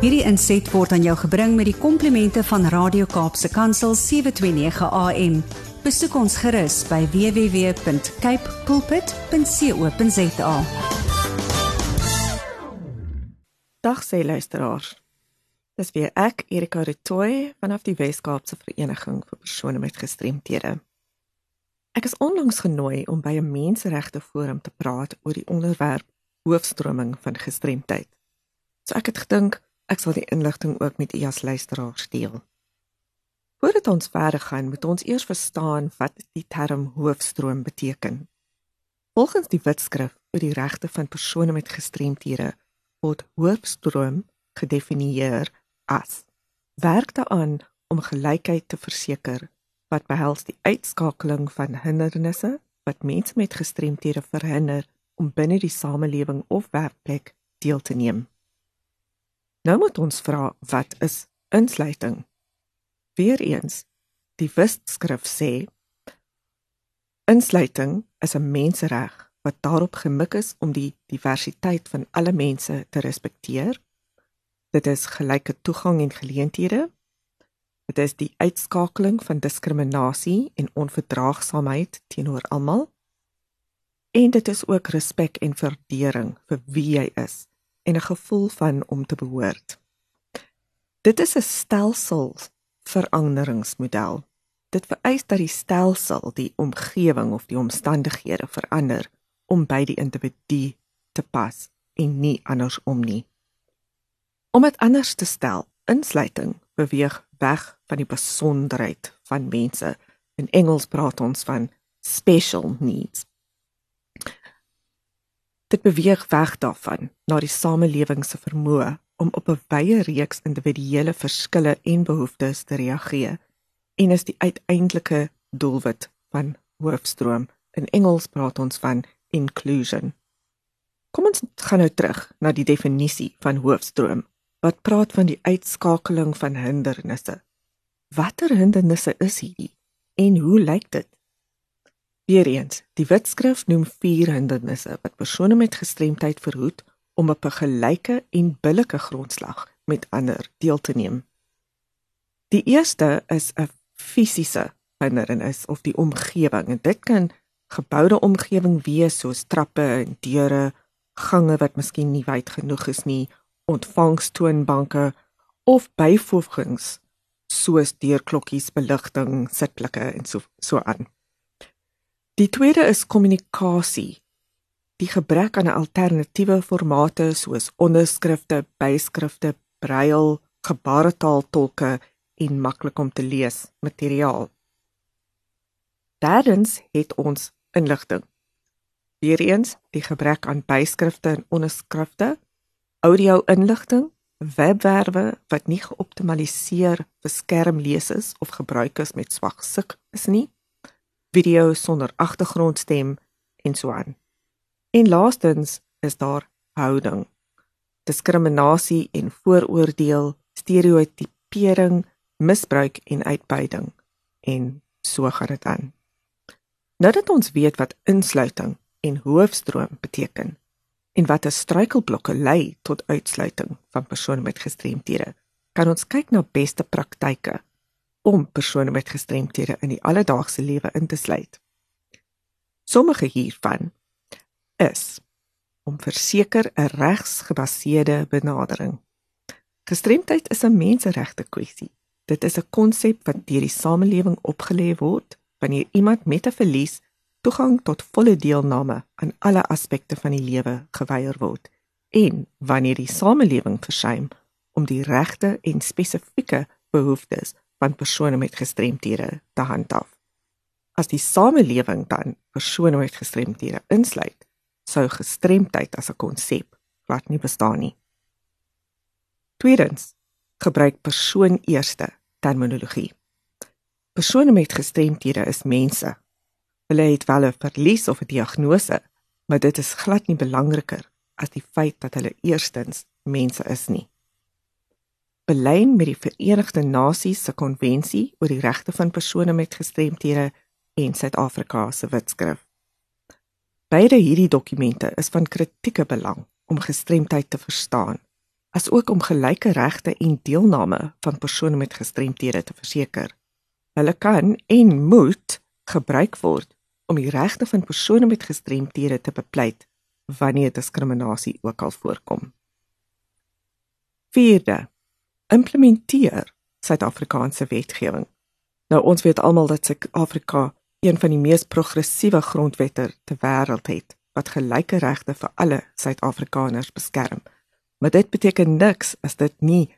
Hierdie inset word aan jou gebring met die komplimente van Radio Kaapse Kansel 729 AM. Besoek ons gerus by www.cape pulpit.co.za. Dag sê luisteraars. Dis weer ek Erika Retoy vanaf die Wes-Kaapse Vereniging vir persone met gestremthede. Ek is onlangs genooi om by 'n menseregte forum te praat oor die onderwerp hoofstroming van gestremdheid. So ek het gedink ek sal die inligting ook met u as luisteraars deel. Voordat ons verder gaan, moet ons eers verstaan wat die term hoofstroom beteken. Volgens die Wetskrif oor die regte van persone met gestremthede word hoofstroom gedefinieer as werk daaraan om gelykheid te verseker wat behels die uitskakeling van hindernisse wat mense met gestremthede verhinder om binne die samelewing of werkplek deel te neem. Nou moet ons vra wat is insluiting? Weereens, die Wisskrif sê insluiting is 'n mensereg wat daarop gemik is om die diversiteit van alle mense te respekteer. Dit is gelyke toegang en geleenthede. Dit is die uitskakeling van diskriminasie en onverdraagsaamheid teenoor almal. En dit is ook respek en waardering vir wie jy is en 'n gevoel van om te behoort. Dit is 'n stelsel veranderingsmodel. Dit vereis dat die stelsel die omgewing of die omstandighede verander om by die individu te pas en nie andersom nie. Om dit anders te stel, insluiting beweeg weg van die besonderheid van mense. In Engels praat ons van special needs. Dit beweeg weg daarvan na die samelewing se vermoë om op 'n wye reeks individuele verskille en behoeftes te reageer en is die uiteindelike doelwit van hoofstroom. In Engels praat ons van inclusion. Kom ons gaan nou terug na die definisie van hoofstroom wat praat van die uitskakeling van hindernisse. Watter hindernisse is hierdie en hoe lyk dit? Weereens, die Wetskrif noem vier hindernisse wat persone met gestremdheid verhoed om op 'n gelyke en billike grondslag met ander deel te neem. Die eerste is 'n fisiese hindernis of die omgewing en dit kan geboude omgewing wees soos trappe en deure, gange wat miskien nie wyd genoeg is nie, ontvangstoonbanke of byvoegings soos deurklokkies, beligting, sitplekke en so so aan. Die tweede is kommunikasie. Die gebrek aan alternatiewe formate soos onderskrifte, byskrifte, brail, gebaretaaltolke en maklik om te lees materiaal. Derdens het ons inligting. Weereens die gebrek aan byskrifte en onderskrifte, audio-inligting, webwerwe wat nie geoptimaliseer vir skermlesers of gebruikers met swak sig is nie video sonder agtergrondstem en so aan. En laastens is daar houding. Diskriminasie en vooroordeel, stereotipering, misbruik en uitbuiting en so gaan dit aan. Nou dat ons weet wat insluiting en hoofstroom beteken en wat 'n struikelblokke lei tot uitsluiting van persone met gestremthede, kan ons kyk na beste praktyke om persone met gestremthede in die alledaagse lewe in te sluit. Sommige hiervan is om verseker 'n regsgebaseerde benadering. Gestremdheid is 'n menseregte kwessie. Dit is 'n konsep wat deur die samelewing opgelê word wanneer iemand met 'n verlies toegang tot volle deelname aan alle aspekte van die lewe geweier word en wanneer die samelewing versuim om die regte en spesifieke behoeftes van persone met gestremthede te handhaaf. As die samelewing dan persone met gestremthede insluit, sou gestremdheid as 'n konsep glad nie bestaan nie. Tweedens, gebruik persoon eerste terminologie. Persone met gestremthede is mense. Hulle het wel 'n verlies of 'n diagnose, maar dit is glad nie belangriker as die feit dat hulle eerstens mense is nie belyn met die Verenigde Nasies se konvensie oor die regte van persone met gestremthede en Suid-Afrika se wetskrif. Beide hierdie dokumente is van kritieke belang om gestremdheid te verstaan asook om gelyke regte en deelname van persone met gestremthede te verseker. Hulle kan en moet gebruik word om die regte van persone met gestremthede te bepleit wanneer diskriminasie ook al voorkom. 4de implementeer Suid-Afrikaanse wetgewing. Nou ons weet almal dat Suid-Afrika een van die mees progressiewe grondwette ter wêreld het wat gelyke regte vir alle Suid-Afrikaners beskerm. Maar dit beteken niks as dit nie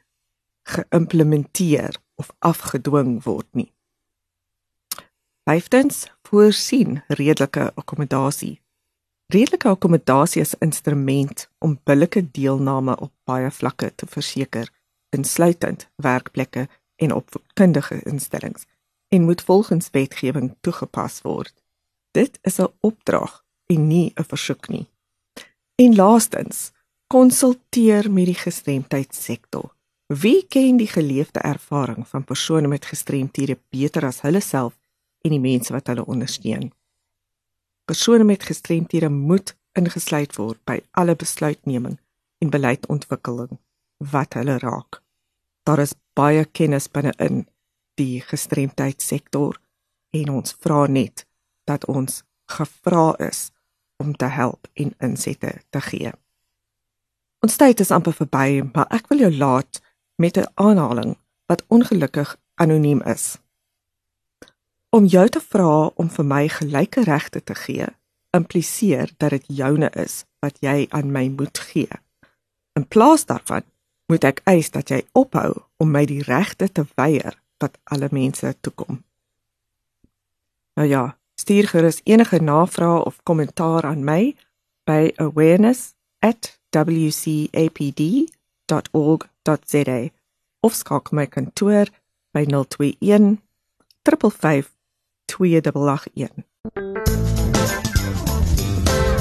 geïmplementeer of afgedwing word nie. Vyftens voorsien redelike akkommodasie. Redelike akkommodasie is 'n instrument om billike deelname op baie vlakke te verseker, insluitend werkplekke en opvoedkundige instellings en moet volgens wetgewing toegepas word. Dit is 'n opdrag en nie 'n versoek nie. En laastens, konsulteer met die gestremdheidssektor. Wie ken die geleefde ervaring van persone met gestremthede beter as hulle self en die mense wat hulle ondersteun? Persone met gestremthede moet ingesluit word by alle besluitneming en beleidontwikkeling wat hulle raak. Daar is baie kennis binne-in die gestremdheidssektor en ons vra net dat ons gevra is om te help en insette te gee. Ons tyd is amper verby, maar ek wil jou laat met 'n aanhaling wat ongelukkig anoniem is. Om jou te vra om vir my gelyke regte te gee, impliseer dat dit joune is wat jy aan my moet gee. In plaas daarvan moet ek eis dat jy ophou om my die regte te weier wat alle mense toekom. Nou ja, stuur gerus enige navrae of kommentaar aan my by awareness@wcapd.org.za of skakel my kantoor by 021 355 2881.